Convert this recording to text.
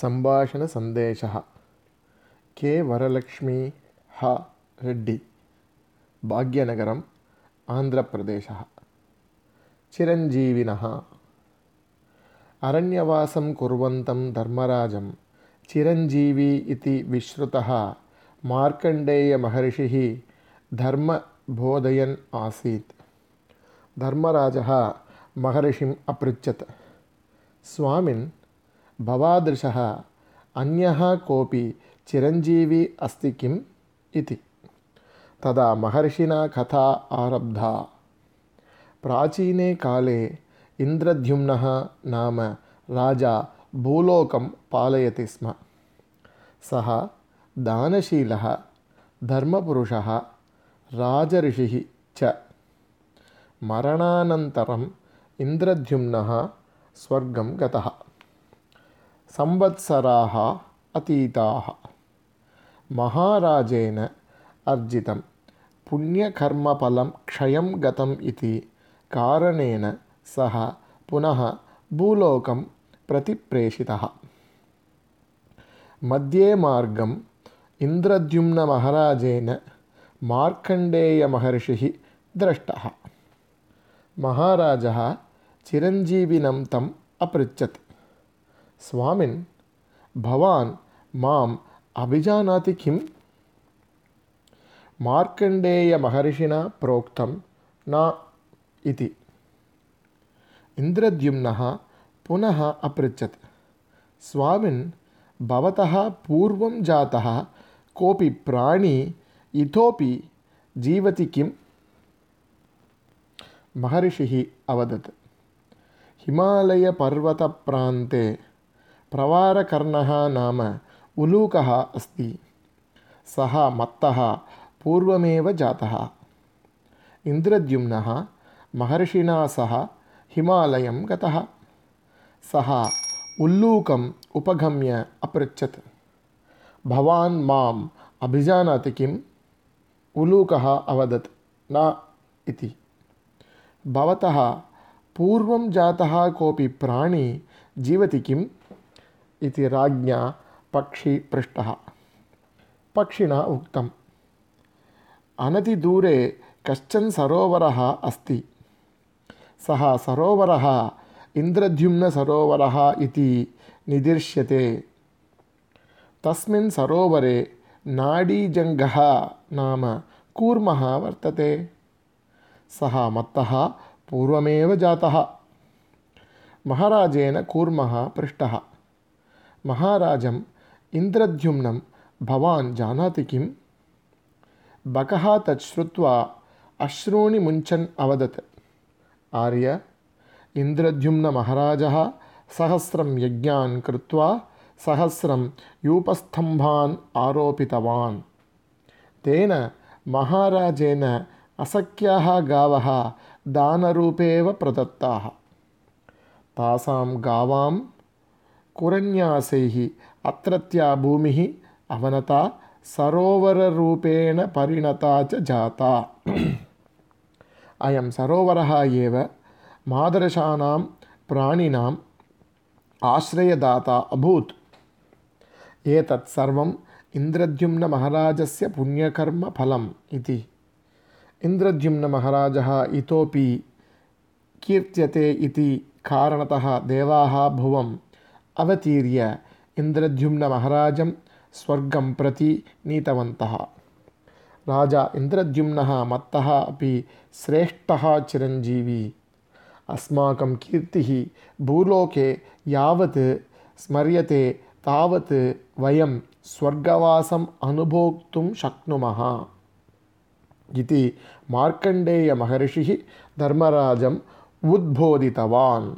सम्भाषणसन्देशः के वरलक्ष्मी ह रेड्डि भाग्यनगरम् आन्ध्रप्रदेशः चिरञ्जीविनः अरण्यवासं कुर्वन्तं धर्मराजं चिरञ्जीवी इति विश्रुतः मार्कण्डेयमहर्षिः धर्मबोधयन् आसीत् धर्मराजः महर्षिम् अपृच्छत् स्वामिन् भवादृशः अन्यः कोऽपि चिरञ्जीवी अस्ति किम् इति। तदा महर्षिणा कथा आरब्धा। प्राचीने काले इन्द्रद्युम्नः नाम राजा भूलोकं पालयति स्म। सः दानशीलः धर्मपुरुषः राजऋषिः च। मरणानन्तरम् इन्द्रद्युम्नः स्वर्गं गतः संवत्सराः अतीताः। महाराजेन अर्जितं पुण्यकर्मफलं क्षयं गतम् इति कारणेन सः पुनः भूलोकं प्रति प्रेषितः मध्ये मार्गम् इन्द्रद्युम्नमहाराजेन मार्कण्डेयमहर्षिः दृष्टः महाराजः चिरञ्जीविनं तम् अपृच्छत् स्वामिन् भवान् माम् अभिजानाति किम्? मार्कण्डेयमहर्षिणा प्रोक्तं न इति। इन्द्रद्युम्नः पुनः अपृच्छत्। स्वामिन् भवतः पूर्वं जातः कोऽपि प्राणी इतोपि जीवति किम्? महर्षिः अवदत्। हिमालयपर्वतप्रान्ते प्रवारकर्णः नाम उलूकः अस्ति। सः मत्तः पूर्वमेव जातः। इन्द्रद्युम्नः महर्षिणा सह हिमालयं गतः। सः उल्लूकम् उपगम्य अपृच्छत्। भवान् माम् अभिजानाति किम्? उलूकः अवदत् न इति। भवतः पूर्वं जातः कोऽपि प्राणी जीवति किम् इति राज्ञा पक्षी पृष्टः पक्षिणा उक्तम्। अनतिदूरे कश्चन सरोवरः अस्ति। सः सरोवरः इन्द्रद्युम्नसरोवरः इति निदिर्श्यते तस्मिन् सरोवरे नाडीजङ्गः नाम कूर्मः वर्तते। सः मत्तः पूर्वमेव जातः। महाराजेन कूर्मः पृष्टः महाराजम् इन्द्रद्युम्नं भवान् जानाति किम्? बकः तत् श्रुत्वा अश्रूणि मुञ्चन् अवदत्। आर्य इन्द्रद्युम्नमहाराजः सहस्रं यज्ञान् कृत्वा सहस्रं यूपस्तम्भान् आरोपितवान्। तेन महाराजेन असख्याः गावः दानरूपेव प्रदत्ताः। तासां गावां කුරඤ්ඤාසෙහි අත්‍රත්‍යා භූමිහි අවනතා සරෝවර රූපේණ පරිණතාච ජාතා. අයම් සරෝවරහා ඒව මාදරශානම් ප්‍රාණිනම් ආශ්‍රයදාතා අභූත්. ඒතත් සර්වම් ඉන්ද්‍රද්‍යුම්න මහරාජස්ය පුණ්‍යකර්ම ඵලම් ඉති ඉන්ද්‍රද්‍යුම්න මහරාජහ ඉතෝපි කීර්ත්‍යතේ ඉති කාරණතහ දේවාහ භුවම් अवतीर्य इन्द्रद्युम्नमहाराजं स्वर्गं प्रति नीतवन्तः। राजा इन्द्रद्युम्नः मत्तः अपि श्रेष्ठः चिरञ्जीवी अस्माकं कीर्तिः भूलोके यावत् स्मर्यते तावत् वयं स्वर्गवासम् अनुभोक्तुं शक्नुमः। इति मार्कण्डेयमहर्षिः धर्मराजम् उद्बोधितवान्